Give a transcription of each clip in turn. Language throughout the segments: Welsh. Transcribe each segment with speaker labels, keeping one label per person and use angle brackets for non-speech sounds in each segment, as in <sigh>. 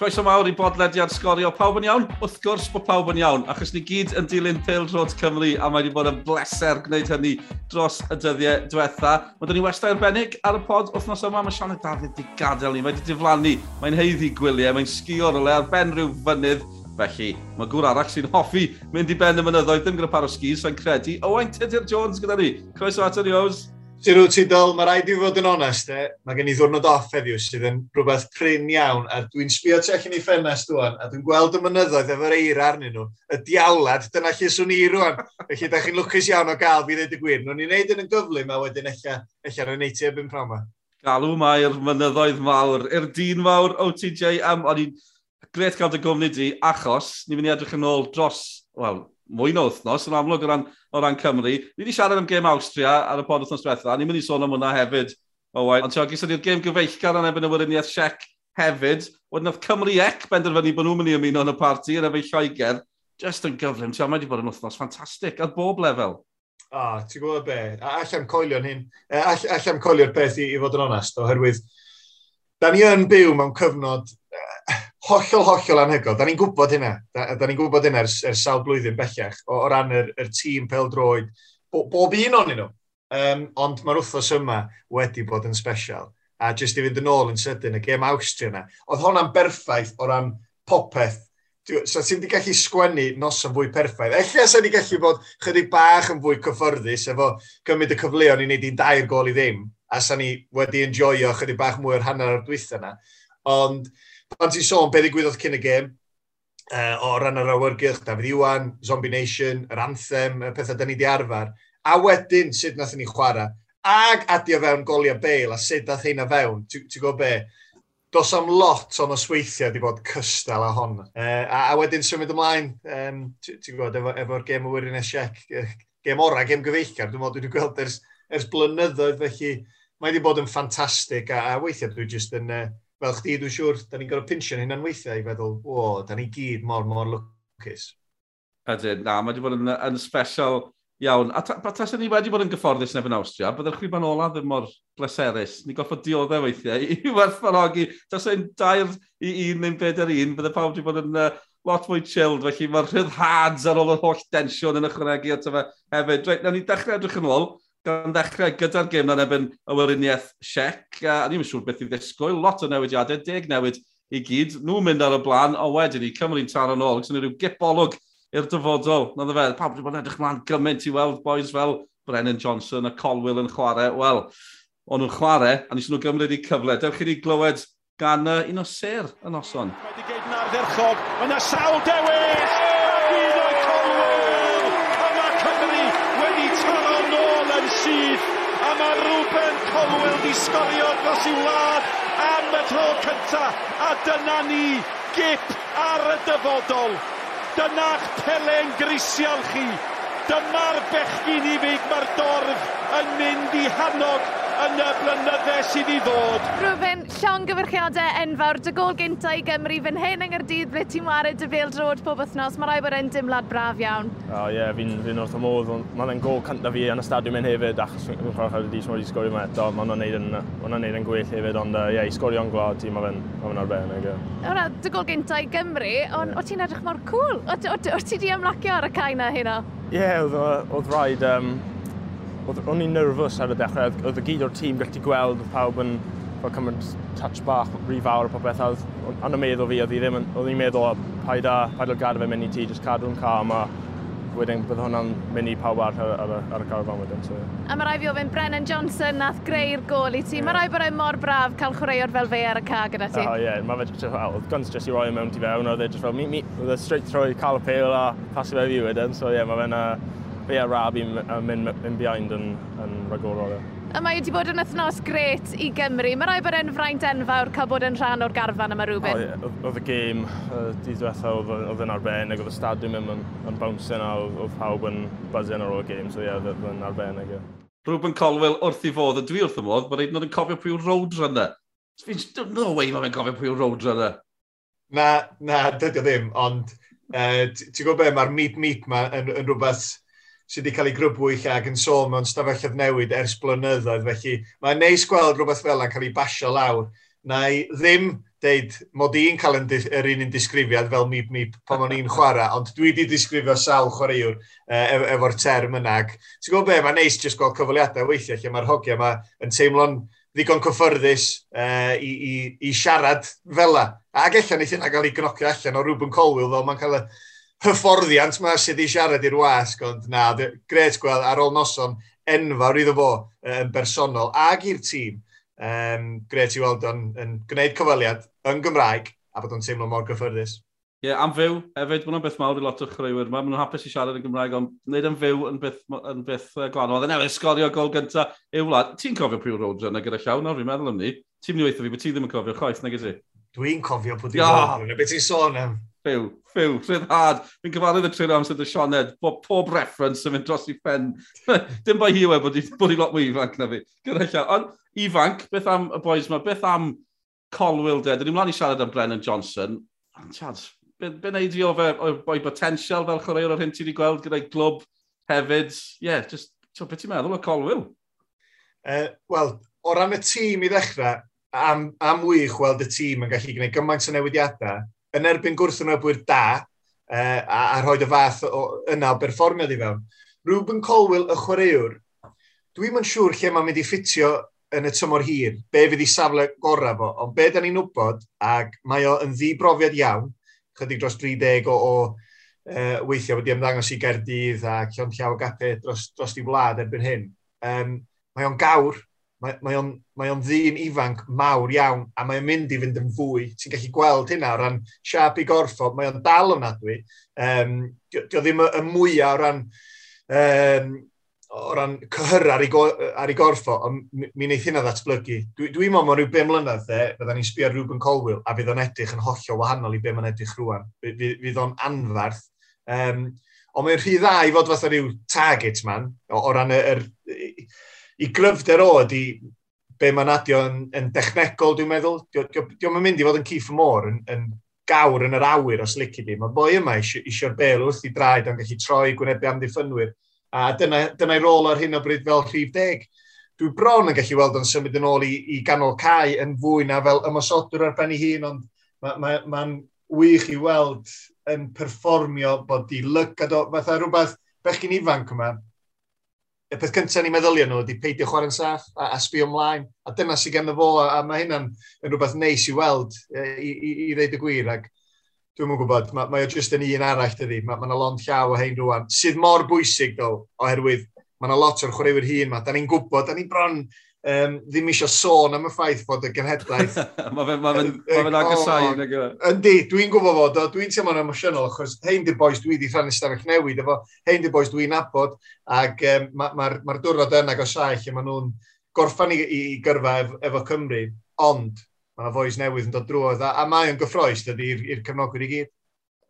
Speaker 1: Croeso mawr i bodlediad sgorio. Pawb yn iawn? Wrth gwrs bod pawb yn iawn, achos ni gyd yn dilyn Pil Road Cymru a mae wedi bod yn bleser gwneud hynny dros y dyddiau diwetha. Mae dyn ni westau arbennig ar y pod wythnos yma. Mae Sianed Dafydd wedi gadael ni. Mae wedi diflannu. Mae'n heiddi gwyliau. Mae'n sgio rolau ar ben rhyw fynydd. Felly, mae gŵr arall sy'n hoffi mynd i ben y mynyddoedd ddim gyda par o sgis, sa'n credu. Owain Tudur Jones gyda ni. Croeso at yr Ios.
Speaker 2: Ti'n rwyt ti dyl, mae rhaid i fod yn onest, e, mae gen i ddwrnod off heddiw sydd yn rhywbeth prin iawn, a dwi'n sbio tu allan i ffenest dwi'n, a dwi'n gweld y mynyddoedd efo'r eir arnyn nhw, y diawlad, dyna lle swn i rwan. Felly, da chi'n lwcus iawn o gael fi ddweud y gwir. Nw'n i'n neud yn y gyflym, a wedyn eich ar y neiti ebyn prawn ma. E.
Speaker 1: Galw mae'r mynyddoedd mawr, i'r dyn mawr OTJ am, o'n i'n gret cael dy gwmni di, achos ni'n mynd i edrych yn ôl dros, wel, mwy na wythnos, yn amlwg o ran, o ran Cymru. Ni wedi siarad am gêm Austria ar y pod wythnos diwetha, ni'n mynd i sôn am hwnna hefyd. O wain, ond ti'n gysyn ni'r gêm gyfeillgar yn ebyn y wiriniaeth Siec hefyd. Wedyn oedd Cymru Ec benderfynu bod nhw'n mynd i ymuno yn y parti yn efo Lloegr. Just yn gyflym, ti'n wedi bod yn wythnos ffantastig ar bob lefel.
Speaker 2: O, oh, ti'n gwybod be? Allai'm coelio'n hyn. E, Allai'm coelio'r peth i, i fod yn onest, oherwydd da ni yn byw mewn cyfnod hollol, hollol anhygoel. Da ni'n gwybod hynna. Da, da ni'n gwybod hynna ers, ers sawl blwyddyn bellach o, o ran yr, yr tîm pel droed. Bo, bob un o'n nhw. Um, ond mae'r wythnos yma wedi bod yn special. A jyst i fynd yn ôl yn sydyn, y gêm Austria yna. Oedd hwnna'n berffaith o ran popeth. So ti'n di gallu sgwennu nos yn fwy perffaith. Ella sa'n di gallu bod chydig bach yn fwy cyffyrddus efo gymryd y cyfleoedd i wneud i'n dair gol i ddim. A sa'n ni wedi enjoyo chydig bach mwy o'r hanner o'r dwyth yna. Ond pan ti'n sôn beth ddigwyddodd cyn y gêm, uh, o ran yr awyrgylch, David Iwan, Zombie Nation, yr anthem, y pethau da ni di arfer, a wedyn sut nath ni chwarae, ag adio fewn goliau Bale a sut nath hynna fewn, ti'n gwybod be? Dos am lot o'n osweithiau wedi bod cystal â hon. Uh, a, a wedyn symud ymlaen, um, ti'n gwybod, efo'r efo gêm o Wirin Esiec, gêm ora, gêm gyfeillgar, dwi'n meddwl dwi'n gweld ers, ers blynyddoedd, felly mae wedi bod yn ffantastig a, a weithiau dwi'n just yn... Uh, fel chdi, dwi'n siŵr, da ni'n gorfod pinsio'n hynna'n weithiau i feddwl, o, da ni gyd mor, mor lwcus.
Speaker 1: Ydyn, na, mae wedi bod yn, yn special iawn. A ta, ta ni wedi bod yn gyfforddus nef yn Austria, byddai'r chriban ola ddim mor bleserus. Ni goffod dioddau weithiau i werthfarogi. Tas ein dair i un neu'n bedair un, byddai pawb wedi bod yn uh, lot mwy chilled, felly mae'r rhyddhads ar ôl yr holl densiwn yn ychwanegu at yma hefyd. Reit, na ni dechrau edrych yn ôl gan ddechrau gyda'r gêm na'n ebyn y wyriniaeth siec, a ni'n siŵr beth i ddisgwyl, lot o newidiadau, deg newid i gyd. Nhw'n mynd ar y blaen, o wedyn i Cymru'n taro yn ôl, gyda rhyw gibolwg i'r dyfodol. Na dda fe, pawb wedi bod yn edrych mlaen gymaint i weld boys fel Brennan Johnson a Colwell yn chwarae. Wel, o'n nhw'n chwarae, a nes nhw gymryd i cyfle. Dewch chi ni glywed gan uh, un o ser y noson. Wedi geid yn ardderchog, mae yna sawl dewis! syth a mae Ruben Colwell di sgorio dros i wlad am y tro cynta a dyna ni gip ar y dyfodol. Dyna'ch pelen grisial chi. Dyma'r bechgyn i fi mae'r dorf yn mynd i hanog yn y blynydde sydd i ddod.
Speaker 3: Rwyfen, llon gyfyrchiadau enfawr, dy gol gyntaf i Gymru fy'n hyn yng Nghyrdydd ble ti'n wario dy fel drod pob wythnos. Mae rai bod e'n dimlad braf iawn.
Speaker 4: O oh, ie, yeah, fi'n fi wrth y modd. Mae'n gol cyntaf fi yn y stadiwm yn hefyd, achos fi'n chwarae chyfyd i smodd i sgorio mewn eto. Mae hwnna'n neud yn gwell hefyd, ond ie, uh, yeah, i sgorio'n gwlad ti, mae fe'n arbennig.
Speaker 3: Yna, dy gol gyntaf i Gymru, ond yeah. o ti'n edrych mor cwl? Cool? O, o, o, o ti di ymlacio ar y cain na hynna?
Speaker 4: Ie, yeah, oedd rhaid um, o'n i'n nerfus ar y dechrau, oedd y gyd o'r tîm gallu gweld pawb yn fel cymryd touch bach rhy fawr o popeth, oedd yn y meddwl fi, oedd i ddim yn, oedd i'n meddwl, paid a, paid a gadw fe mynd i ti, jyst cadw'n calm, a wedyn bydd hwnna'n mynd i pawb ar, ar, ar ar y carfan wedyn. So.
Speaker 3: A mae rai fi ofyn Brennan Johnson nath greu'r gol i ti. Yeah. Mae rai bod e'n mor braf cael chwaraewr fel fe ar y ca gyda ti.
Speaker 4: O oh, ie, yeah. mae fe jyst, well, guns jyst i roi mewn ti fewn, oedd e jyst fel, mi, mi, oedd e straight troi, cael y pêl a pasu fe fi wedyn. So ie, yeah, mae fe'n uh, Fe yeah, rab i'n mynd in behind yn, yn ragorol. Yeah.
Speaker 3: A mae wedi bod yn wythnos gret i Gymru. Mae rai bod yn fraint enfawr cael bod yn rhan o'r garfan yma rhywbeth.
Speaker 4: Oh, yeah. Oedd y gêm, y dydd diwetha oedd yn arbennig, oedd y stadiwm yn, yn, yn bouncing a oedd pawb yn buzzing ar ôl y gêm, so ie, yeah, oedd yn arbennig. Yeah.
Speaker 1: Ruben Colwell wrth i fod, a dwi wrth y modd, mae'n ei yn cofio pwy yw'r roadrunner. Fi'n no way mae'n cofio pwy yw'r roadrunner.
Speaker 2: Na, na, dydy o ddim, ond uh, ti'n gwybod be, mae'r meet meet ma yn, yn rhywbeth sydd wedi cael ei grybwyll ag yn sôn mewn stafelloedd newid ers blynyddoedd. Felly mae'n neis gweld rhywbeth fel yna'n cael ei basio lawr. Na i ddim deud mod i'n cael yr un un disgrifiad fel mip mip pan o'n i'n chwarae, ond dwi wedi disgrifio sawl chwaraewr uh, efo'r term yna. Ti'n gwybod be, mae'n neis jyst gweld cyfaliadau weithiau lle mae'r hogiau yma yn teimlo'n ddigon cyffyrddus uh, i, i, i siarad fel fela. Ac allan eithaf yna gael ei gnocio allan o Ruben Colwell fel mae'n cael y hyfforddiant yma sydd i siarad i'r wasg, ond na, gret gweld ar ôl noson enfawr iddo fo yn bersonol ag i'r tîm. Um, gret i weld o'n yn gwneud cyfaliad yn Gymraeg a bod o'n teimlo mor gyffyrddus.
Speaker 1: Ie, yeah, am fyw, hefyd, mae'n beth mawr i lot o chreuwyr yma. Mae'n hapus i siarad yn Gymraeg, ond wneud yn fyw yn beth, yn beth uh, gwahanol. Oedd yn ewyr sgorio gol gyntaf. i'w wlad, ti'n cofio pwy roedd yna gyda llawn nawr, fi'n meddwl am ni. Ti'n mynd i weithio fi, bod ti ddim yn cofio chwaith, nag ydych?
Speaker 2: Dwi'n cofio pwy di roedd yna, beth ti'n sôn am?
Speaker 1: Fyw, fyw, rhyddhad. Fi'n cyfarwydd y trwy'r amser dy Sioned, bod pob reference yn mynd dros i ffen. <laughs> Dim bai hi we bod i, bod i lot mwy ifanc na fi. Gyrraella. Ond ifanc, beth am y boys yma, beth am Colwell de? Dyn ni'n mlaen i siarad am Brennan Johnson. Chad, be, be neud i o fe o'i potensial fel chwaraewr o'r hyn ti wedi gweld gyda'i glwb hefyd? Ie, yeah, just, so, beth ti'n meddwl o Colwell?
Speaker 2: Uh, Wel, o ran y tîm i ddechrau, am, am wych weld y tîm yn gallu gwneud gymaint o newidiadau, yn erbyn gwrs yn ybwyr da uh, a, a rhoi y fath o, yna o berfformiad i fewn. Ruben Colwell, y chwaraewr, dwi'm yn siŵr lle mae'n mynd i ffitio yn y tymor hir, be fydd i safle gorau fo, ond be da ni'n wybod, ac mae o yn ddibrofiad iawn, chydig dros 30 o, o e, weithio wedi ymddangos i Gerdydd a Cion Llaw Gapau dros, dros i wlad erbyn hyn. Um, mae o'n gawr, mae, mae o'n, mae on ddyn ifanc mawr iawn, a mae o'n mynd i fynd yn fwy. Ti'n gallu gweld hynna o ran siap i gorffo, mae o'n dal o'n adwy. Um, Dio di ddim y, y mwyaf o ran, um, o ran cyhyr ar ei, go, ar ei gorffo, ond mi, mi wneith hynna ddatblygu. Dwi'n dwi meddwl rhyw 5 mlynedd dde, byddai'n ni'n sbio Ruben Colwyl, a fydd o'n edrych yn hollol wahanol i be mae'n edrych rwan. Fydd o'n anfarth. Um, ond mae'n rhy dda i fod fatha rhyw target man, o, o ran y, y, i gryfder o ydy be mae'n adio yn, yn dechnegol, dwi'n meddwl. Diolch yn mynd i fod yn cif y môr yn, yn gawr yn yr awyr os lici di. Mae boi yma eisiau'r bel wrth i draed ond gallu troi gwynebu amddiffynwyr. A dyna'i dyna rôl ar hyn o bryd fel rhif deg. Dwi bron yn gallu weld yn symud yn ôl i, i ganol cae yn fwy na fel ymosodwr ar ben ei hun, ond mae'n ma, ma, ma wych i weld yn perfformio bod i lygad o, fatha rhywbeth bechgyn ifanc yma, y peth cyntaf ni'n meddyliau nhw ydy peidio chwarae'n saff a, a sbio ymlaen. A dyna sy'n gen fo, a, a mae hynna'n yn rhywbeth neis i weld e, i, i, i ddeud y gwir. Ac dwi'n yn gwybod, mae, mae o jyst yn un arall dydy. Mae yna ma lond llaw o hein rwan, sydd mor bwysig ddo, oherwydd mae yna lot o'r chwaraewyr hun yma. Da ni'n gwybod, da ni'n bron um, ddim eisiau sôn am y ffaith bod y genhedlaeth... <laughs>
Speaker 1: mae fe'n agosau. E?
Speaker 2: Yndi, dwi'n gwybod fod o, dwi'n teimlo'n emosiynol, achos hein di'r boes dwi wedi rhannu stafell newid efo, hein di'r boes dwi'n abod, ac um, mae'r ma, ma, ma diwrnod yn agosau lle maen nhw'n gorffan i, i gyrfa ef, efo Cymru, ond mae yna foes newydd yn dod drwodd, a, a mae o'n gyffroes i'r cefnogwyr i gyd.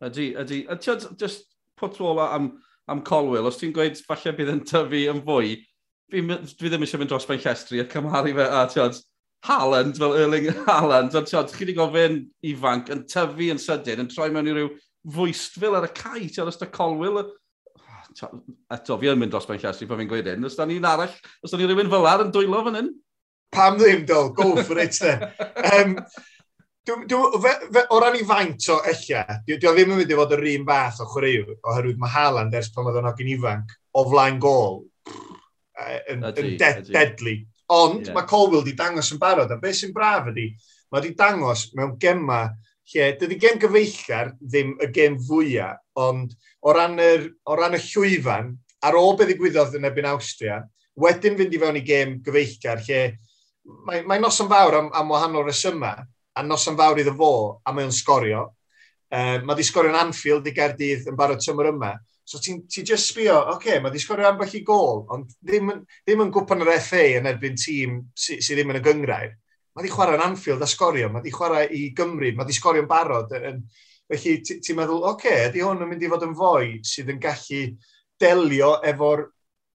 Speaker 1: Ydy, ydy. A ti'n just put rola am, am Colwell, os ti'n gweud falle bydd yn tyfu yn fwy, fi, dwi ddim eisiau mynd dros fe'n llestri a cymharu fe a tiod, Haaland, fel Erling Haaland, ond tiod, chi wedi gofyn ifanc yn tyfu yn sydyn, yn troi mewn i ryw fwystfil ar y cae, tiod, da colwyl, ah, eto, fi yn mynd dros ben llestri pan fi'n gweud hyn, os da ni'n arall, os da ni rhywun fel ar yn dwylo fan hyn?
Speaker 2: Pam ddim, dol, go for it, um, dw, dw, fe, fe, o ran i faint o ella, dwi, dwi ddim yn mynd i fod yr un fath o chwaraew, oherwydd mae Haaland ers pan oedd o'n ogyn ifanc, o flaen gol, yn, yn de deadly. Ond yeah. mae Colwell di dangos yn barod, a beth sy'n braf ydy, mae di dangos mewn gemma lle, dydy gem gyfeillgar ddim y gem fwyaf, ond o ran, yr, o ran y llwyfan, ar ôl beth ddigwyddodd yn ebyn Austria, wedyn fynd i fewn i gem gyfeillgar lle mae, mae noson fawr am, am wahanol resymau, a noson fawr iddo fo, a mae'n sgorio. Uh, mae di sgorio'n Anfield i Gerdydd yn barod tymor yma. So ti'n ti just sbio, oce, okay, mae di sgorio ambell i gol, ond ddim, ddim yn gwpan yr FA yn erbyn tîm sydd sy ddim yn y gyngrair. Mae di chwarae yn Anfield a sgorio, mae di chwarae i Gymru, mae di sgorio'n barod. Yn, felly ti'n meddwl, oce, okay, ydy hwn yn mynd i fod yn fwy sydd yn gallu delio efo'r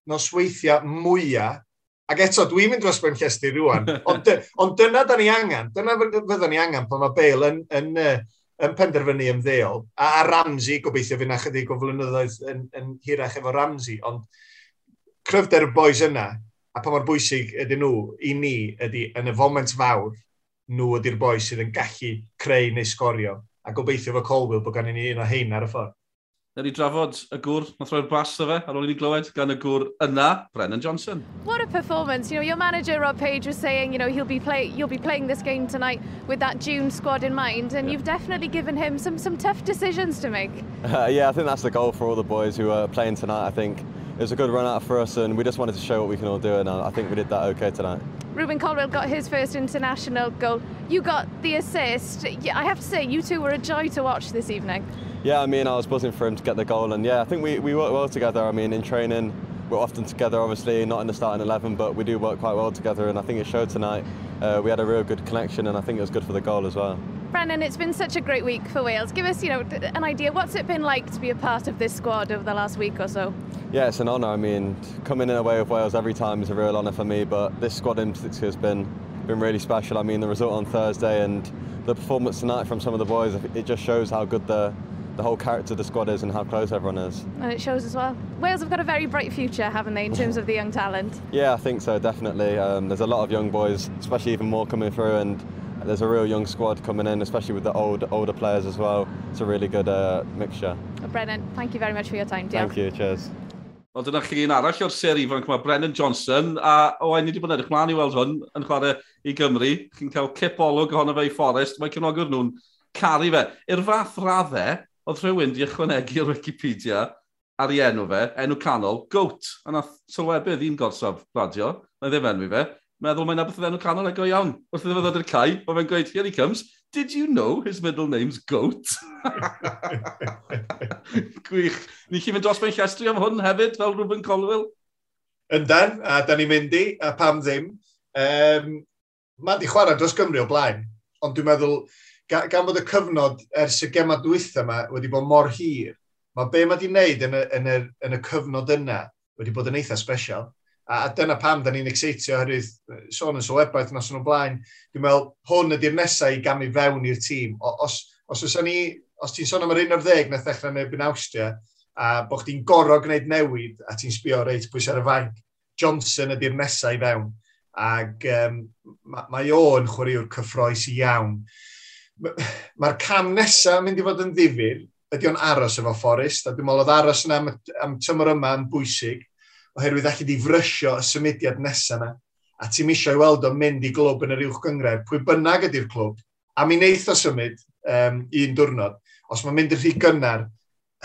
Speaker 2: nosweithiau mwyaf Ac eto, dwi'n mynd dros ben llestri rwan. <laughs> Ond, ond dyna da ni angen, dyna fydda ni angen pan mae Bale yn, yn, yn, yn penderfynu ymddeol, a, a Ramsey, gobeithio fi na chydig o flynyddoedd yn, yn hirach efo Ramsey, ond cryfder y boes yna, a pa mor bwysig ydyn nhw i ni ydy yn y foment fawr, nhw ydy'r boes sydd yn gallu creu neu sgorio. A gobeithio fo Colwell bod gan i ni un o hein ar y ffordd.
Speaker 1: Neu ni drafod y gŵr, nath roi'r bas o fe, ar ôl i ni glywed, gan y gŵr yna, Brennan Johnson.
Speaker 3: What a performance. You know, your manager, Rob Page, was saying, you know, he'll be, play, you'll be playing this game tonight with that June squad in mind, and yeah. you've definitely given him some, some tough decisions to make.
Speaker 5: Uh, yeah, I think that's the goal for all the boys who are playing tonight, I think. It was a good run out for us, and we just wanted to show what we can all do, and I think we did that okay tonight.
Speaker 3: Ruben Colwell got his first international goal. You got the assist. I have to say, you two were a joy to watch this evening.
Speaker 5: Yeah, I mean, I was buzzing for him to get the goal, and yeah, I think we, we work well together. I mean, in training, we're often together, obviously, not in the starting 11, but we do work quite well together, and I think it showed tonight. Uh, we had a real good connection, and I think it was good for the goal as well.
Speaker 3: Brennan, it's been such a great week for Wales. Give us, you know, an idea. What's it been like to be a part of this squad over the last week or so?
Speaker 5: Yeah, it's an honour. I mean, coming in away with Wales every time is a real honour for me, but this squad in particular has been been really special. I mean, the result on Thursday and the performance tonight from some of the boys, it just shows how good the the whole character the squad is and how close everyone is.
Speaker 3: And it shows as well. Wales have got a very bright future, haven't they, in terms of the young talent? <laughs>
Speaker 5: Yeah, I think so, definitely. Um, there's a lot of young boys, especially even more coming through, and there's a real young squad coming in, especially with the old older players as well. It's a really good uh, mixture.
Speaker 3: Well, Brennan, thank you very much for your time.
Speaker 5: Diolch. Thank you, cheers.
Speaker 1: Wel, dyna chi un arall o'r ser ifanc yma, Brennan Johnson, a o, oh, ni wedi bod yn edrych mlaen i weld hwn yn chwarae i Gymru. Chi'n cael cip olwg ohono fe i Forest, mae cynogwr nhw'n caru fe. I'r fath raddau, oedd rhywun di ychwanegu'r Wikipedia ar ei enw fe, enw canol, goat. A nath sylwebu ddim gorsaf radio, na ddim enw fe, meddwl mae'n abeth enw canol ag o iawn. Wrth iddo fe ddod i'r cae, o fe'n gweud, here he comes, did you know his middle name's Goat? <laughs> Gwych. Ni chi fynd dros mewn llestri am hwn hefyd, fel Ruben Colwell?
Speaker 2: Yndan, a da ni'n mynd i, a pam ddim. Um, Mae'n di chwarae dros Gymru o blaen, ond dwi'n meddwl gan, bod y cyfnod ers y gema dwytha yma wedi bod mor hir, mae be mae wedi wneud yn y, yn, y, yn y cyfnod yna wedi bod yn eitha special. A, a dyna pam da ni'n exeitio oherwydd sôn yn sylwebaeth nos yn o blaen. Dwi'n meddwl hwn ydy'r nesau i gamu fewn i'r tîm. Os, os, os ni, os ti'n sôn am yr 11 na ddechrau neu byn Awstria, a bod chdi'n gorau gwneud newid a ti'n sbio reit pwys ar y fainc, Johnson ydy'r nesau i fewn. Ac um, mae mae o'n chwaraewr cyffroes iawn mae'r cam nesaf mynd i fod yn ddifur, ydy o'n aros efo Forrest, a dwi'n meddwl oedd aros yna am, am tymor yma yn bwysig, oherwydd allu di frysio y symudiad nesaf yna, a ti'n misio i weld o'n mynd i glwb yn yr uwch gyngred, pwy bynnag ydy'r clwb, a mi wneith o symud um, un diwrnod, os mae'n mynd yn rhy gynnar,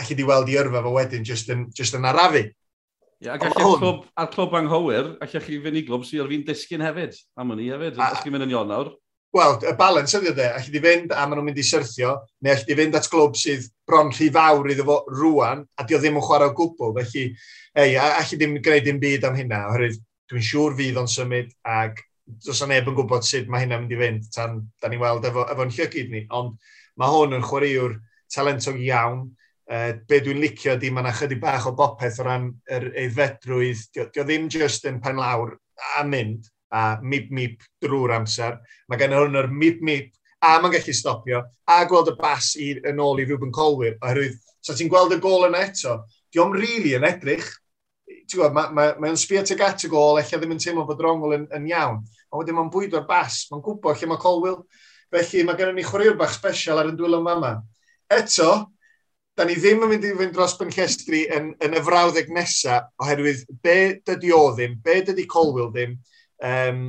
Speaker 2: allu di weld i yrfa fo wedyn, just yn, just yn arafu.
Speaker 1: Ie, yeah, ac allai clwb, a'r clwb anghywir, allai chi fynd i glwb sy'n fi'n disgyn hefyd, am hynny hefyd, os chi'n mynd yn Ionawr
Speaker 2: wel, y balans ydy dde, allai di fynd a maen nhw'n mynd i syrthio, neu allai di fynd at glwb sydd bron rhy fawr iddo fo rwan, a di o ddim yn chwarae o gwbl. Felly, ei, allai ddim gwneud dim byd am hynna, oherwydd dwi'n siŵr fydd o'n symud ac does na neb yn gwybod sut mae hynna'n mynd i fynd tan da ni'n weld efo, efo'n llygyd ni. Ond mae hwn yn chwaraewr talentog iawn. Uh, be dwi'n licio di mae yna chydig bach o bopeth o ran yr eiddfedrwydd. Dio, dio ddim just yn pen lawr a mynd, a mip-mip drwy'r amser. Mae gen hwn yr mip-mip a mae'n gallu stopio, a gweld y bas i, yn ôl i Ruben Colwyr, oherwydd, sa so ti'n gweld y gol yna eto, di o'n rili really yn edrych, ti'n gwybod, mae'n ma, ma, ma sbio tuag at y gol, eich ddim yn teimlo bod Rongol yn, yn iawn, a wedyn mae'n bwydo'r bas, mae'n gwybod lle mae Colwyl, felly mae gennym ni chwaraewr bach special ar y dwylo yma. Eto, da ni ddim yn mynd i fynd dros Benllestri yn, yn y frawddeg nesaf, oherwydd be dydi o ddim, be dydi Colwyl ddim, um,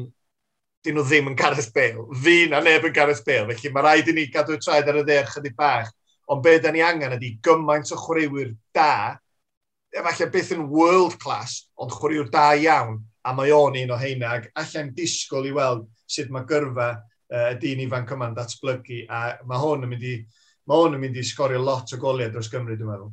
Speaker 2: dyn nhw ddim yn Gareth Bale. Fi na neb yn Gareth Bale, felly mae rhaid i ni gadw traed ar y dde chydig bach. Ond be da ni angen ydy gymaint o chwaraewyr da, efallai beth yn world class, ond chwaraewyr da iawn, a mae o'n un o heina, ac allan disgwyl i weld sut mae gyrfa uh, dyn ifanc yma'n datblygu, a mae hwn yn mynd i, mae hwn yn mynd i sgorio lot o goliad dros Gymru, dwi'n meddwl.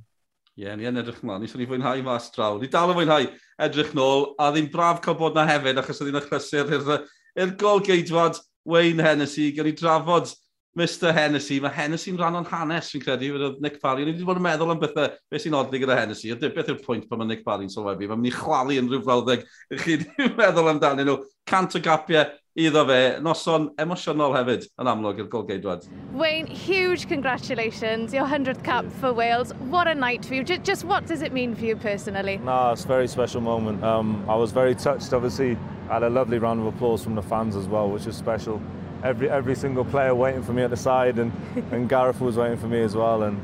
Speaker 1: Ie, yeah, ni yn edrych mlaen. Niswn ni fwynhau mas draw. Ni dal yn fwynhau edrych nôl, a ddim braf cael bod na hefyd, achos oedd hi'n achlysur i'r, ir gol geidwad Wayne Hennessy. Gan ni drafod Mr Hennessy. Mae Hennessy'n rhan o'n hanes, fi'n credu, fydd Nick Parry. Ni wedi bod yn meddwl am bethau, beth sy'n odli gyda Hennessy. A beth yw'r pwynt pan mae Nick Parry'n sylwebu? Mae'n mynd i chwalu yn rhyw frawddeg. Chi'n <laughs> meddwl amdanyn nhw. Cant o gapiau iddo fe, noson emosiynol hefyd yn amlwg i'r golgeidwad.
Speaker 3: Wayne, huge congratulations, your 100th cap for Wales. What a night for you. Just, just what does it mean for you personally?
Speaker 6: No, it's a very special moment. Um, I was very touched, obviously. I had a lovely round of applause from the fans as well, which is special. every every single player waiting for me at the side, and, <laughs> and Gareth was waiting for me as well. And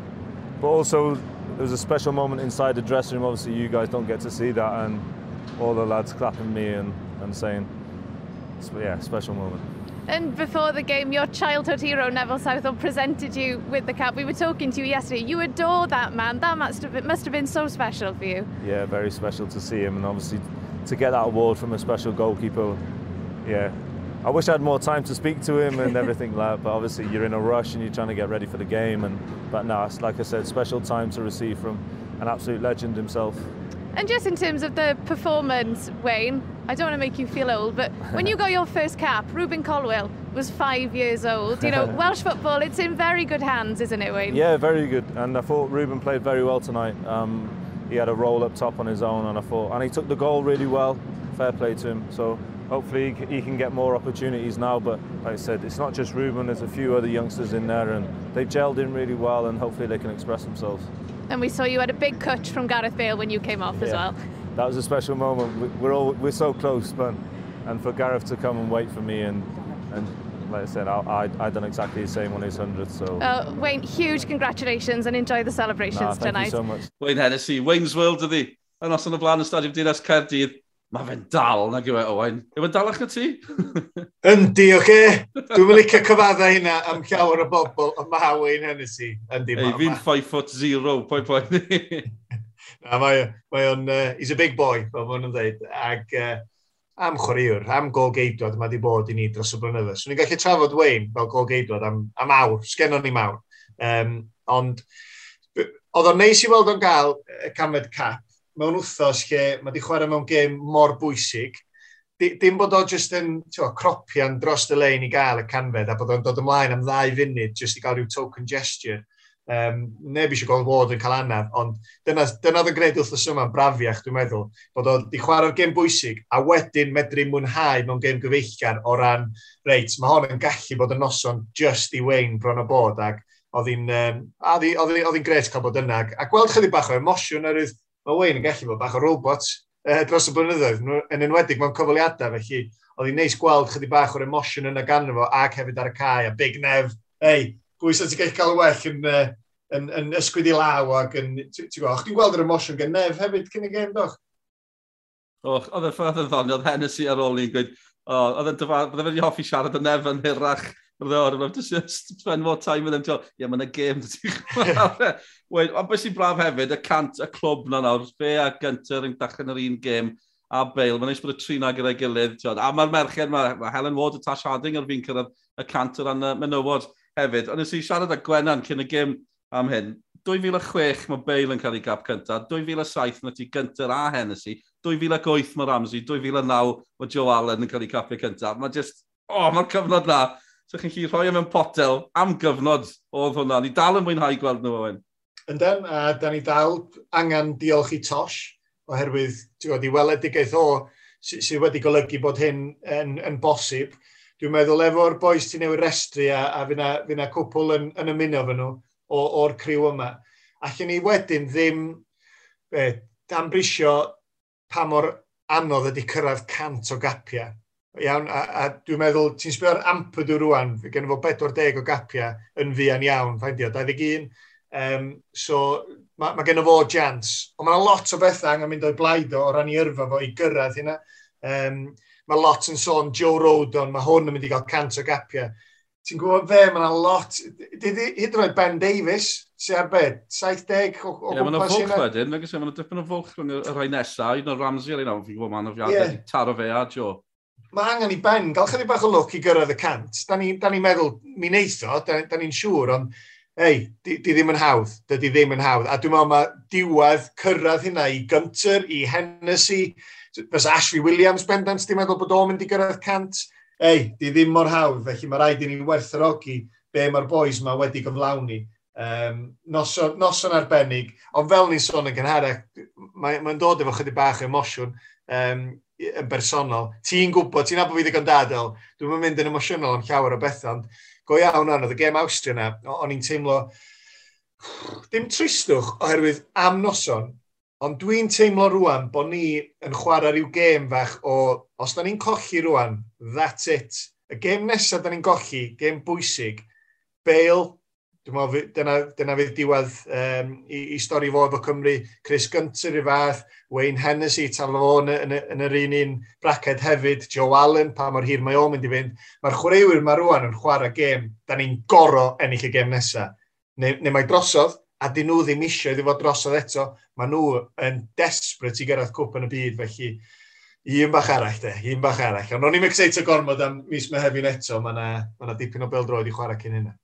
Speaker 6: but also there was a special moment inside the dressing room. Obviously, you guys don't get to see that, and all the lads clapping me and, and saying, yeah, special moment.
Speaker 3: And before the game, your childhood hero Neville Southall presented you with the cap. We were talking to you yesterday. You adore that man. That must have been, must have been so special for you.
Speaker 6: Yeah, very special to see him, and obviously to get that award from a special goalkeeper. Yeah, I wish I had more time to speak to him and <laughs> everything like that. But obviously, you're in a rush and you're trying to get ready for the game. And but no, like I said, special time to receive from an absolute legend himself.
Speaker 3: And just in terms of the performance, Wayne, I don't want to make you feel old, but when you got your first cap, Ruben Colwell was five years old. You know, <laughs> Welsh football, it's in very good hands, isn't it, Wayne?
Speaker 6: Yeah, very good. And I thought Ruben played very well tonight. Um, he had a roll up top on his own, and I thought, and he took the goal really well. Fair play to him. So hopefully he can get more opportunities now. But like I said, it's not just Ruben. There's a few other youngsters in there, and they've gelled in really well, and hopefully they can express themselves.
Speaker 3: And we saw you had a big cut from Gareth Bale when you came off yeah. as well.
Speaker 6: That was a special moment. We're all we're so close, but and for Gareth to come and wait for me and and like I said, I, I, I done exactly the same on his 100. So,
Speaker 3: uh, Wayne, huge congratulations and enjoy the celebrations
Speaker 6: nah,
Speaker 3: thank tonight.
Speaker 6: Thank you so much.
Speaker 1: Wayne Hennessy, Wayne's World ydi. Yn os yn y blaen y stadiwm Dinas Cerdydd, mae fe'n dal na gywe, Owain. Yw e dalach na ti? <laughs>
Speaker 2: Yndi, oce? Okay? Dwi'n mynd licio cyfadda hynna am llawer o bobl, ond mae Owain hynny si. Yndi,
Speaker 1: hey, fi'n 5 foot 0, poi poi.
Speaker 2: Na, mae, mae on, uh, he's a big boy, fel maen nhw'n dweud. Ac uh, am chwaraewr, am gol geidwad, mae wedi bod i ni dros y blynyddoedd. So, ni'n gallu trafod Wayne fel gol geidwad am, am awr, sgenon ni mawr. Um, ond, oedd o'n neis i weld o'n gael y uh, camed cap, mewn wthos lle mae wedi chwarae mewn gêm mor bwysig, dim bod o jyst yn twa, cropian dros y lein i gael y canfed a bod o'n dod ymlaen am ddau funud jyst i gael rhyw token gesture. Um, neb eisiau gweld Ward yn cael anaf, ond dyna, dyna oedd yn gwneud wrth y yma brafiach, dwi'n meddwl, bod oedd i chwarae'r gêm bwysig a wedyn medru mwynhau mewn gêm gyfeillgar o ran, reit, mae hon yn gallu bod yn noson just i wein bron o bod ac oedd hi'n um, gret cael bod yna a gweld chydig bach o emosiwn ar oherwydd mae Wayne yn gallu bod bach o robot uh, dros y blynyddoedd, yn enwedig mewn cyfaliadau, felly oedd hi'n neis gweld chydig bach o'r emosiwn yna gan fo, ac hefyd ar y cae, a big nef, ei, pwy sy'n ti'n gallu cael well yn, uh, yn, yn ysgwyd i law ac yn... Ti'n gweld, chdi'n gweld yr emosiwn gen nef hefyd cyn y gem, doch?
Speaker 1: Och, oedd y ffordd yn ddoniol, Hennessy ar ôl ni'n gweud, oedd yn dyfa, bydde yn hoffi siarad yn nef yn hirach. Roedd o'n just spend more time with them. Ie, yeah, mae'n y gêm. Wait, ti'n. Ond beth sy'n braf hefyd, y cant, y clwb na nawr, fe a Gynter yn dachan yr un gêm a Bale. Mae'n eich bod y tri na gyda'i gilydd. Tiod. A mae'r merched, mae, mae Helen Ward y Tash Harding ar fi'n cyrraedd y cant o ran y menywod hefyd. Ond nes i siarad â Gwenan cyn y gêm am hyn. 2006 mae Bale yn cael ei gap cyntaf, 2007 mae ti Gynter a Hennessy, 2008 mae Ramsey, 2009 mae Joe Allen yn cael ei capio cyntaf. Mae just, oh, mae'r cyfnod na So chi'n chi rhoi mewn potel am gyfnod oedd hwnna. Ni dal yn mwynhau gweld nhw o'n.
Speaker 2: Yndyn, a da ni dal angen diolch i Tosh, oherwydd, ti'n gwybod, i weledigaeth o sydd sy wedi golygu bod hyn yn, yn bosib. Dwi'n meddwl efo'r boes ti'n newid restru a, a fyna, fyna cwpl yn, yn ymuno fy nhw o'r criw yma. Allen ni wedyn ddim eh, danbrisio pa mor anodd ydy cyrraedd cant o gapiau Iawn, a, a dwi'n meddwl, ti'n sbio ar Ampadu rwan, fe gen fo 40 o gapiau yn fuan iawn, fain diod, 21. Um, so, mae ma gen fo jans. Ond mae lot o bethau angen mynd o'i blaid o, o ran i yrfa fo i gyrraedd hynna. Um, mae lot yn sôn Joe Rodon, mae hwn yn mynd i gael cant o gapiau. Ti'n gwybod fe, mae yna lot... Hyd yn oed Ben Davies, sy'n ar bed, 70 o, o
Speaker 1: yeah, gwmpas hynna. Ie, mae'n wedyn, mae'n gysio, mae'n dipyn o fwlch rhwng y rhai nesaf, un o'r Ramsey ar un o'n fi'n gwybod, mae'n o fiadau, yeah. taro fe a Joe
Speaker 2: mae angen i ben gael chydig bach o look i gyrraedd y cant. Da ni'n ni meddwl, mi neitho, da, da ni'n siŵr, ond ei, di, di ddim yn hawdd, dydy ddim yn hawdd. A dwi'n meddwl mae diwedd cyrraedd hynna i Gunter, i Hennessy, fes Ashley Williams bendant, di'n meddwl bod o'n mynd i gyrraedd cant. Ei, di ddim mor hawdd, felly mae rhaid i ni werthrogi be mae'r boys yma wedi gyflawni. Um, noson, noson arbennig, ond fel ni'n sôn yn gynharach, mae'n mae, mae dod efo chydig bach emosiwn. Um, yn bersonol. Ti'n gwybod, ti'n abo fi ddigon dadel, dwi'n mynd, yn emosiynol am llawer o beth, ond go iawn anodd, y gem Austria na, o'n i'n teimlo, dim tristwch oherwydd am noson, ond dwi'n teimlo rwan bod ni yn chwarae rhyw gêm fach o, os da ni'n colli rwan, that's it. Y gêm nesaf da ni'n golli, gêm bwysig, Bale Dwi'n meddwl, dyna, dyna fydd diwedd um, i, i stori fo efo Cymru. Chris Gunter i fath, Wayne Hennessy, taflo fo yn, yn, yn, yr un un braced hefyd, Joe Allen, pa mor hir mae o'n mynd i fynd. Mae'r chwaraewyr mae rwan yn chwarae gêm, da ni'n goro ennill y gêm nesaf. Neu, neu mae drosodd, a dyn nhw ddim eisiau iddi fod drosodd eto, mae nhw yn desperate i gyrraedd cwp yn y byd, felly un bach arall de, un bach arall. Ond o'n i'n excited gormod am mis Mehefin eto, mae yna ma, dipyn o beldroed i chwarae cyn hynna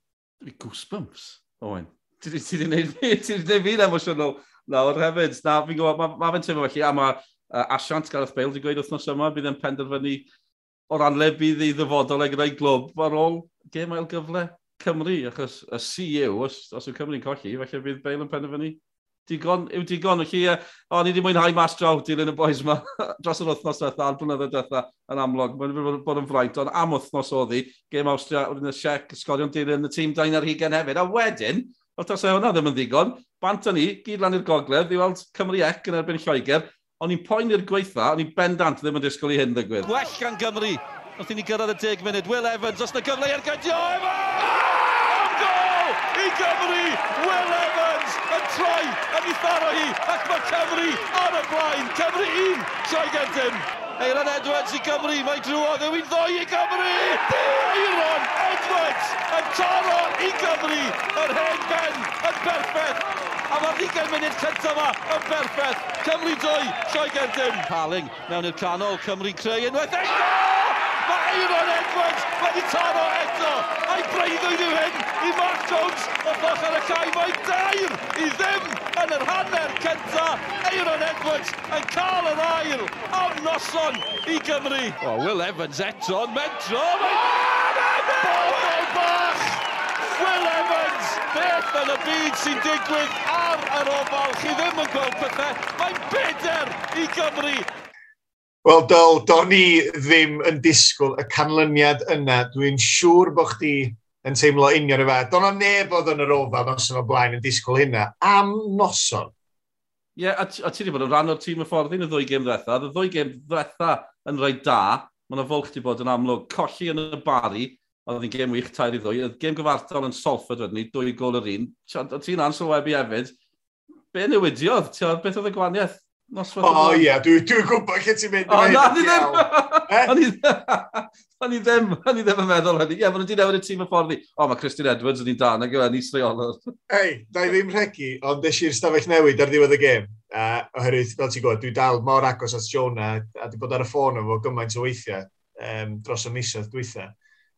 Speaker 1: goosebumps, Owen. Ti wedi gwneud fi, ti wedi gwneud fi'n emosiynol nawr hefyd. Na, fi'n gwybod, mae ma fe'n teimlo felly, a mae uh, Asiant Gareth Bale wedi gweud wythnos yma, bydd yn penderfynu o ran le bydd ei ddyfodol e ag rai glwb ar ôl gem ail gyfle Cymru, achos y CEO, os, os yw Cymru'n colli, felly bydd Bale yn penderfynu digon, yw digon. Felly, uh, o, ni wedi mwynhau mas draw dilyn y boes yma <laughs> dros yr wythnos diwetha, a'r blynyddoedd diwetha yn amlwg. Mae'n wedi bod yn fraint, ond am wythnos oedd hi, gêm Austria, oedd yn y siec, sgorion dilyn y tîm dain ar hugen hefyd. A wedyn, oedd tas hwnna ddim yn ddigon, bant ni, gyd lan i'r gogledd, i weld Cymru Ec yn erbyn Lloegr, ond i'n poen i'r gweitha, ond i'n bendant ddim yn disgwyl i hyn ddigwydd.
Speaker 7: Gwell gan Gymru, wrth i ni gyrraedd y 10 munud, Will Evans, os na gyfle i'r gydio, Evans! Am i Gymru, Will Evans! wedi tharo hi, ac mae Cymru ar y blaen. Cymru 1, Sioe Gentin. Eiron Edwards i Gymru, mae drwodd yw i'n ddoi i Gymru! Eiron Edwards yn taro i Gymru, yr hen ben yn berffeth. A mae'r 20 munud cyntaf yma yn berffeth. Cymru 2, Sioe Gentin. Paling mewn i'r canol, Cymru creu unwaith. Eiron! Mae Aaron Edwards wedi taro eto. A'i breuddwyd yw hyn i Mark Jones o boch ar y cae. mae dair i ddim yn yr hanner cynta. Aaron Edwards yn cael yr ail am noson i Gymru. O, Will Evans eto yn mentro. Mae'n bobl bach! Will Evans, beth yn y byd sy'n digwydd ar yr ofal. Chi ddim yn gweld pethau. Mae'n beder i Gymru
Speaker 2: Wel, dol, do'n ni ddim yn disgwyl y canlyniad yna. Dwi'n siŵr bod chdi yn teimlo union y fe. Do'n o neb oedd yn yr ofal nos yma blaen yn disgwyl hynna. Am noson.
Speaker 1: Ie, yeah, a, a ti wedi bod yn rhan o'r tîm y ffordd yn y ddwy gêm ddwetha. Y ddwy gêm ddwetha yn rhaid da. Mae'n yna fwlch wedi bod yn amlwg colli yn y bari. Oedd hi'n gêm wych tair i ddwy. Y gêm gyfartal yn Salford wedyn ni, dwy gol yr un. Oedd ti'n ansylwebu hefyd. Be newidiodd? Beth oedd y gwaniaeth?
Speaker 2: Noswaith O ie, dwi'n gwybod lle ti'n mynd.
Speaker 1: O, na, ni ddim! <laughs> Eh? <laughs> O'n i ddim, o'n i ddim yn meddwl hynny. Ie, maen nhw'n newid y tîm y ffordd ni. O, mae Christian Edwards yn un dan ac yw'n e, ni sreolwr. <laughs>
Speaker 2: Ei, da i ddim rhegi, ond des i'r stafell newid ar ddiwedd y gêm. Uh, oherwydd, fel ti'n gwybod, dwi dal mor agos at Jonah, a di bod ar y ffôn efo gymaint o weithiau um, dros y misoedd dwythau.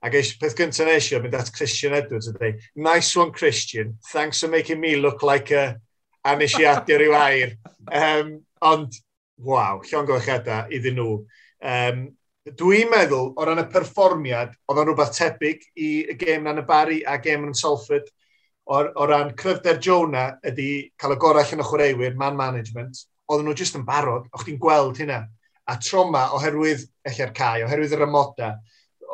Speaker 2: Ac eis, peth gyntaf nes i o mynd at Christian Edwards a dweud, nice one Christian, thanks for making me look like a... A nes i adio rhyw air. Um, Ond, waw, llon golchiadau iddyn nhw. Um, dwi'n meddwl, o ran y perfformiad, oedd o'n rhywbeth tebyg i y gêm na'n y Barry a gêm yn Salford. O, o ran cryfder Jonah ydy cael y gorau yn y chwaraewyr, man management, oedden nhw jyst yn barod, o'ch chi'n gweld hynna. A troma, oherwydd ella'r cae, oherwydd yr ymoda,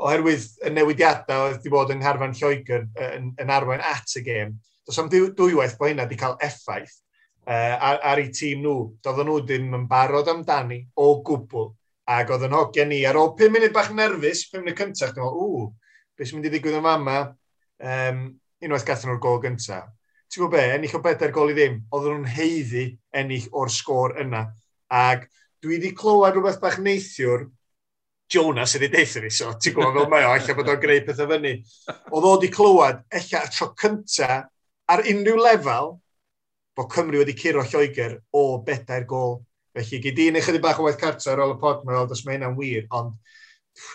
Speaker 2: oherwydd y newidiadau oedd wedi bod yng Ngharfan Lloegr yn, yn arwain at y gêm, does am dwywaith bod hynna wedi cael effaith uh, ar, ar eu tîm nhw. Doedden nhw ddim yn barod amdani o gwbl. Ac oedd yn hogiau ni, ar ôl 5 munud bach nerfus, 5 munud cyntaf, dwi'n meddwl, ww, beth sy'n mynd i ddigwydd yn fama, um, unwaith gathen nhw'r gol gyntaf. Ti'n gwybod be, ennill o bedair gol i ddim, oedden nhw'n heiddi ennill o'r sgôr yna. Ac dwi wedi clywed rhywbeth bach neithiwr, Jonas ydi deithio ni, so ti'n gwybod fel mae o, allai bod o'n greu pethau fyny. Oedd o wedi clywed, eich tro cyntaf, ar unrhyw lefel, bod Cymru wedi curo Lloegr o bedair gol. Felly, gyd i'n eich bach o waith cartra ar ôl y pod, mae'n os mae hynna'n wir, ond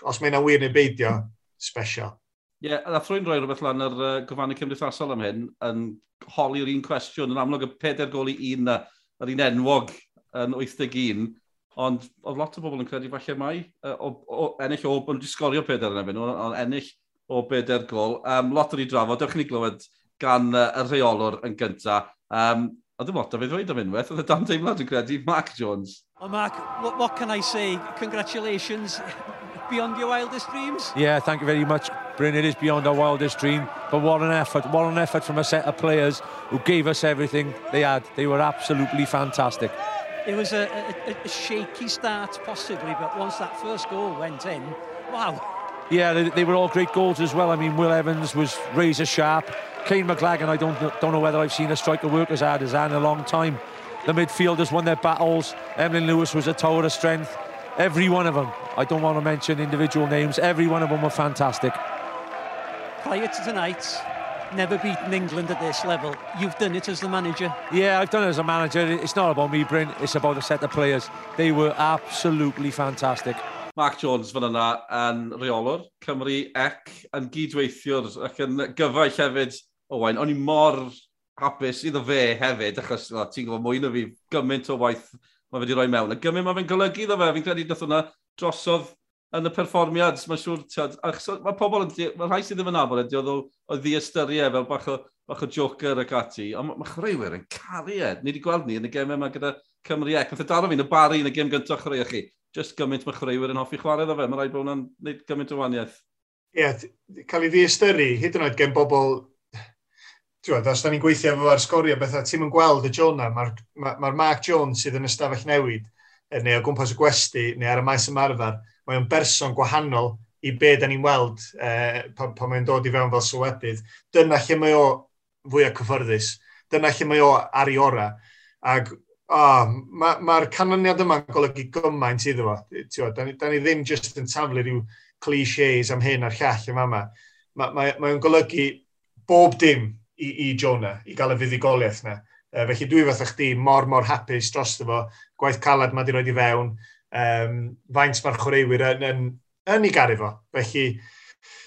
Speaker 2: os mae hynna'n wir neu beidio, special.
Speaker 1: Ie, yeah, a thrwy'n rhoi rhywbeth lan ar uh, gyfannu cymdeithasol am hyn, yn holi'r un cwestiwn, yn amlwg y pedair gol i un na, yr un enwog yn 81, ond oedd lot o bobl yn credu falle mai, uh, o, o, ennill o, o'n disgorio pedair yn efo, ond ennill o bedair gol. Um, lot o'n i drafod, dewch i ni glywed gan uh, y rheolwr yn gyntaf, Um, a dim lot o fe ddweud am unwaith, oedd y dan deimlad yn credu Mark Jones.
Speaker 8: Well, Mark, what, what can I say? Congratulations. <laughs> beyond your wildest dreams?
Speaker 9: Yeah, thank you very much, Bryn. It is beyond our wildest dream, but what an effort. What an effort from a set of players who gave us everything they had. They were absolutely fantastic.
Speaker 8: It was a, a, a shaky start, possibly, but once that first goal went in, wow.
Speaker 9: Yeah, they, they were all great goals as well. I mean, Will Evans was razor sharp. Kane McLagan, I don't don't know whether I've seen a striker work as hard as that in a long time. The midfielders won their battles. Emlyn Lewis was a tower of strength. Every one of them. I don't want to mention individual names. Every one of them were fantastic.
Speaker 8: Prior to tonight, never beaten England at this level. You've done it as the manager.
Speaker 9: Yeah, I've done it as a manager. It's not about me, Bryn. It's about a set of players. They were absolutely fantastic.
Speaker 1: Mark Jones fan yna yn reolwr, Cymru ec yn gydweithiwr ac yn gyfaill hefyd Owain, o'n i mor hapus iddo fe hefyd, achos ti'n gwybod mwy na fi gymaint o waith mae fe wedi rhoi mewn. A gymaint mae fe'n golygu iddo fe, fi'n credu dath hwnna drosodd yn y perfformiad, mae'n siŵr, tiad, mae pobl yn, mae rhai sydd ddim yn abod, ydy, oedd o ddiastyriau fel bach o, bach o joker ac ati, ond mae chreuwyr yn caru e. Ni wedi gweld ni yn y gemau yma gyda Cymru Ec. Nath y daro fi'n y bari yn y gem gyntaf chreu chi. Just gymaint mae chreuwyr yn hoffi chwarae ddo fe. Mae rhaid bod hwnna'n gwneud gymaint o waniaeth.
Speaker 2: Ie, yeah, cael ei ddiastyru, hyd yn oed gen bobl Tywed, os da ni'n gweithio efo ar sgorio bethau, ti'n yn gweld y Jonah, mae'r ma, ma Mark Jones sydd yn ystafell newid, neu o gwmpas y gwesti, neu ar y maes ymarfer, mae'n berson gwahanol i be da ni'n weld eh, pan, pan mae'n dod i fewn fel sylwebydd. Dyna lle mae o fwyaf cyffyrddus. Dyna lle mae o ar i ora. Ac oh, mae'r ma, canlyniad yma'n golygu gymaint iddo fo. Tio, da, ni, da ni ddim jyst yn taflu rhyw clichés am hyn a'r llall yma yma. Mae ma, ma, ma golygu bob dim i, i Jonah, i gael y fuddigoliaeth yna. Uh, felly dwi fatha chdi mor mor hapus dros fo, gwaith calad mae di roed i fewn, um, faint mae'r chwaraewyr yn, yn, yn ei garu fo. Felly,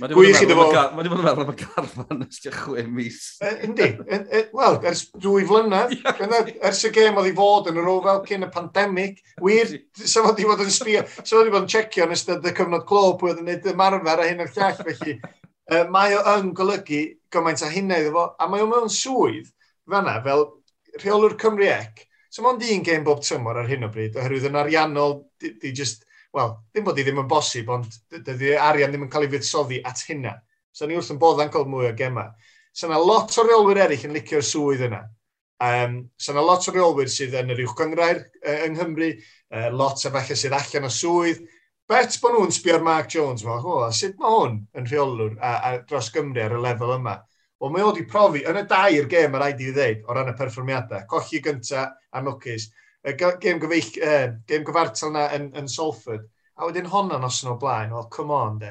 Speaker 1: gwych iddo fo... Mae di bod yn meddwl am y garfan ys ti'n chwe mis.
Speaker 2: Yndi. Wel, ers dwy flynedd, ers y gêm oedd i fod yn yr ofel cyn y pandemig, wir, sef oedd i fod yn sbio, sef oedd i fod yn checio yn ystod y cyfnod clo pwy oedd yn gwneud ymarfer a hyn o'r llall, felly mae o yn golygu gymaint a hynna iddo fo, a mae o mewn swydd fanna fel rheolwr Cymru Ec. So mae'n un gêm bob tymor ar hyn o bryd, oherwydd yn ariannol, di, di just, wel, ddim bod i ddim yn bosib, ond dydy arian ddim yn cael ei fuddsoddi at hynna. So ni wrth yn bodd cael mwy o gemau. So yna lot o reolwyr eraill yn licio'r swydd yna. Um, so yna lot o reolwyr sydd yn yr uwch gyngrair uh, yng Nghymru, uh, lot o falle sydd allan o swydd, Bet bod nhw'n sbio'r Mark Jones fel, o, sut mae hwn yn rheolwr a, a dros Gymru ar y lefel yma? Wel, mae wedi profi, yn y dair gêm mae rhaid i fi ddeud o ran y perfformiadau, colli gynta a mwcus, y gêm, gyfeill, uh, gêm gyfartal na yn, yn Salford, a wedyn honna nos yn o blaen, wel, come on, de.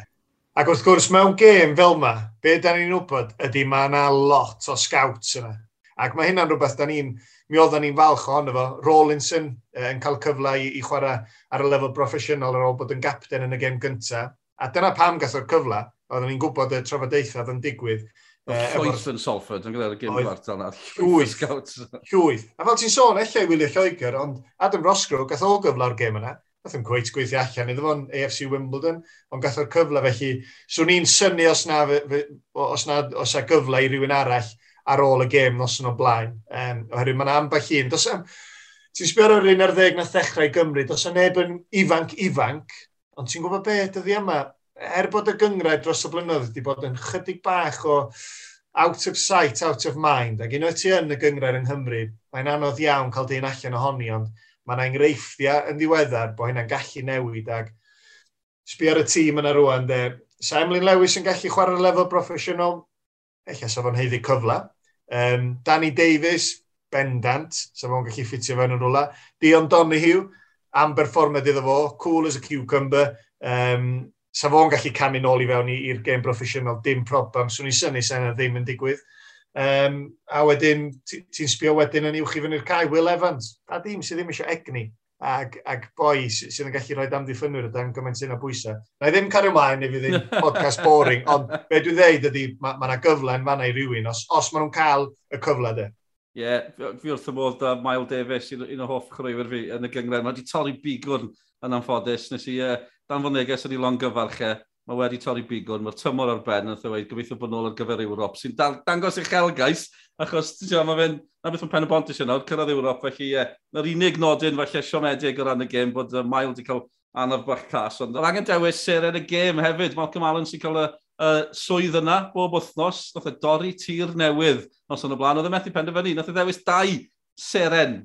Speaker 2: Ac wrth gwrs, mewn gêm fel yma, be da ni'n wybod ydy mae yna lot o scouts yna. Ac mae hynna'n rhywbeth da ni'n mi oedden ni'n falch ohono fo. Rawlinson uh, yn cael cyfle i, i chwarae ar y lefel proffesiynol ar ôl bod yn gapten yn y gêm gyntaf. A dyna pam gath o'r cyfle, oedden ni'n gwybod y trafodaethau yn digwydd.
Speaker 1: Eh, Llwyth yn Salford, yn gyda'r gym gwartal na.
Speaker 2: Llwyth. Llwyth. A fel ti'n sôn, efallai Wylio Lloegr, ond Adam Rosgrove gath o gyfle o'r gym yna. Gath yn gweith gweithio allan iddo fo'n AFC Wimbledon, ond gath o'r cyfle felly. So ni'n syni os na, os na os na gyfle i rywun arall ar ôl y gêm nos yn o blaen. Um, oherwydd mae'n ambell un. Dos am, ti'n sbio ar un ar ddeg na ddechrau Gymru, dos am neb yn ifanc ifanc, ond ti'n gwybod beth dyddi yma, er bod y gyngrau dros y blynyddoedd wedi bod yn chydig bach o out of sight, out of mind, ac unwaith ti yn y gyngrau yng Nghymru, mae'n anodd iawn cael dyn allan ohoni, ond mae yna enghreifftiau yn ddiweddar bod hynna'n gallu newid, ac sbi ar y tîm yna rwan, de, sa Emlyn Lewis yn gallu chwarae lefel broffesiynol, eich sa fo'n heiddi cyfle, Um, Danny Davis, bendant, sef o'n gallu ffitio fewn yn rwla. Dion Donahue, am berfformiad iddo fo, cool as a cucumber. Um, sa fo'n gallu camu nôl i fewn i'r game professional, dim problem. Swn i syni sen ddim yn digwydd. Um, a wedyn, ti'n sbio wedyn yn uwch i fyny'r cae, Will Evans. A dim sydd ddim eisiau egni ag, ag boi sydd yn gallu rhoi amddiffynwyr o dan gymaint sy'n o bwysau. Na i ddim cario ymlaen i fi ddim <laughs> podcast boring, ond be dwi'n dweud ydy mae yna ma gyfle yn fanna i rywun os, os maen nhw'n cael y cyfle de.
Speaker 1: Ie, yeah, fi wrth y modd a Mael Davies, un, un o hoff chrwywyr fi yn y gyngren. Mae wedi torri bigwrn yn anffodus. Nes i uh, dan danfon neges yn ei longyfarch e mae wedi torri bigod, mae'r tymor ar ben, a dweud, e gobeithio bod nôl ar gyfer Ewrop, sy'n dangos eich elgais, achos, ti'n siarad, mae fe'n, na beth yn pen y bont eisiau nawr, cyrraedd Ewrop, felly, ie, na'r unig nodyn, falle, siomedig o ran y gêm, bod uh, Mael wedi cael anaf bach cas, ond yr angen dewis ser yn y gêm hefyd, Malcolm Allen sy'n cael y, y swydd yna bob wythnos, nath e dorri tir newydd, nos yn y blaen, oedd e methu penderfynu, nath e ddewis dau seren,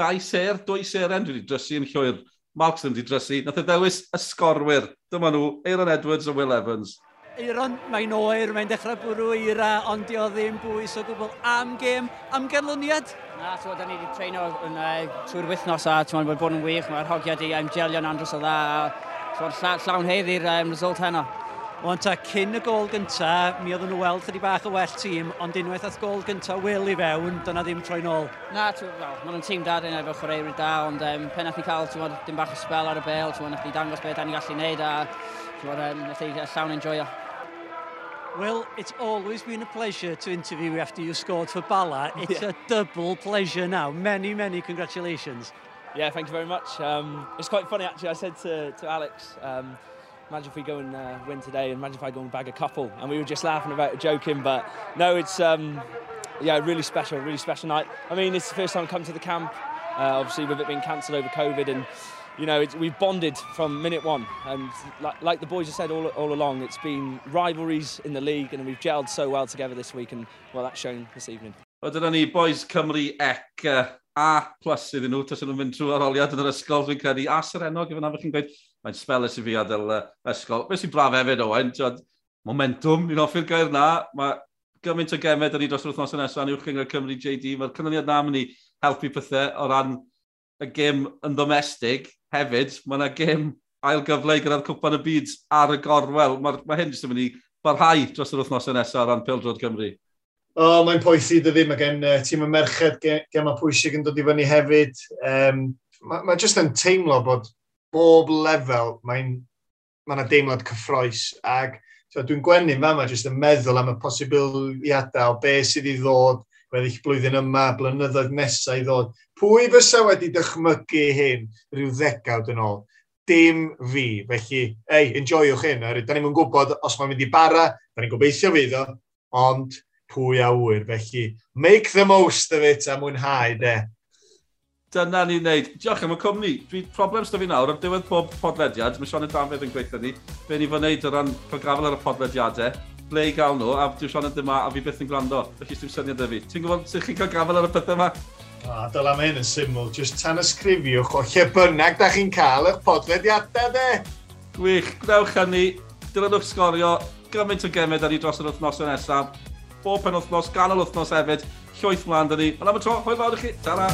Speaker 1: dau ser, dwy seren, dwi wedi drysu yn llwyr Marks ddim wedi drysu. Nath e ddewis y sgorwyr. Dyma nhw, Aaron Edwards a Will Evans.
Speaker 8: Aaron, mae'n oer, mae'n dechrau bwrw eira, ond di o ddim bwys o gwbl am gêm, am ganlyniad.
Speaker 10: Na, ti'n da ni wedi treino yn uh, trwy'r wythnos a ti'n bod bod yn wych, mae'r hogiad i am gelio'n andros o dda. Ti'n llawn heddi'r um, result heno.
Speaker 8: Ond ta, cyn y gol gynta, mi oedden nhw weld chydig bach o well tîm, ond unwaith ath gol gynta Will i fewn, dyna ddim troi nôl.
Speaker 10: Na, well, maen nhw'n tîm dad yn efo chwaraewyr da, ond um, pen nath ni cael, ti'n bod, dim bach o spel ar y bel, ti'n bod, nath ni dangos beth da ni gallu neud, a ti'n bod, um, nath ni llawn enjoyo.
Speaker 8: Well, it's always been a pleasure to interview you after you scored for Bala. <laughs> It's yeah. a double pleasure now. Many, many congratulations.
Speaker 11: Yeah, thank you very much. Um, it's quite funny, actually. I said to, to Alex, um, imagine if we go and uh, win today, and imagine if I go and bag a couple. And we were just laughing about it, joking, but no, it's um, yeah, really special, really special night. I mean, it's the first time I've come to the camp, uh, obviously with it being cancelled over COVID, and you know, we've bonded from minute one. And like, like the boys have said all, all along, it's been rivalries in the league, and we've gelled so well together this week, and well, that's shown this evening.
Speaker 1: Wel, dyna ni, boys Cymru ec uh, A plus iddyn nhw, tas nhw'n mynd trwy aroliad yn yr ysgol, dwi'n credu, a Serenog, efo'n afell chi'n gweud, mae'n spel ys i fi adael uh, ysgol. Fe sy'n braf hefyd, Owen. Tiod, momentum, ni'n offi'r gair na. Mae gymaint o gemed yn ni dros yr wythnos nesaf yn uwch Cyngor Cymru JD. Mae'r cynnyniad na mynd i helpu pethau o ran y gêm yn domestig hefyd. Mae yna gêm ail gyfle i gyrraedd cwpan y byd ar y gorwel. Mae, mae hyn jyst yn mynd i barhau dros yr wythnos nesaf o ran Pildrod Cymru.
Speaker 2: O, oh, mae'n poethu dy ddim gen Uh, tîm y merched gema pwysig yn dod i fyny hefyd. Um, mae ma jyst yn teimlo bod bob lefel, mae'n mae yna deimlad cyffroes. Ac so, dwi'n gwennu fama jyst yn meddwl am y posibiliadau o beth sydd i ddod, weddill blwyddyn yma, blynyddoedd nesau i ddod. Pwy fysa wedi dychmygu hyn rhyw ddegawd yn ôl? Dim fi. Felly, ei, enjoywch hyn. Da ni'n gwybod os mae'n mynd i bara, da ni'n gobeithio fydd o, ond pwy a wyr. Felly, make the most of it a mwynhau, de.
Speaker 1: Dyna ni'n neud. Diolch am y cwmni. Dwi problem sydd fi nawr, ar diwedd pob podlediad, mae Sean y Dafydd yn gweithio ni, be ni fod wneud o ran prografol ar y podlediadau, ble i gael nhw, a dwi'n Sean Sioned dyma, a fi byth yn gwrando. Felly dwi'n syniad y fi. Ti'n gwybod sut chi'n cael gafel ar y pethau yma?
Speaker 2: A dyla mae hyn yn syml, jyst tan ysgrifiwch o lle bynnag da chi'n cael eich podlediadau de.
Speaker 1: Gwych, gwnewch hynny, dilynwch sgorio, gymaint o gemed ar ni dros yr wythnosau nesaf, bob pen wythnos, ganol wythnos hefyd, llwyth mlaen dyn ni. Ond am y tro, hwyl fawr i chi, ta-ra!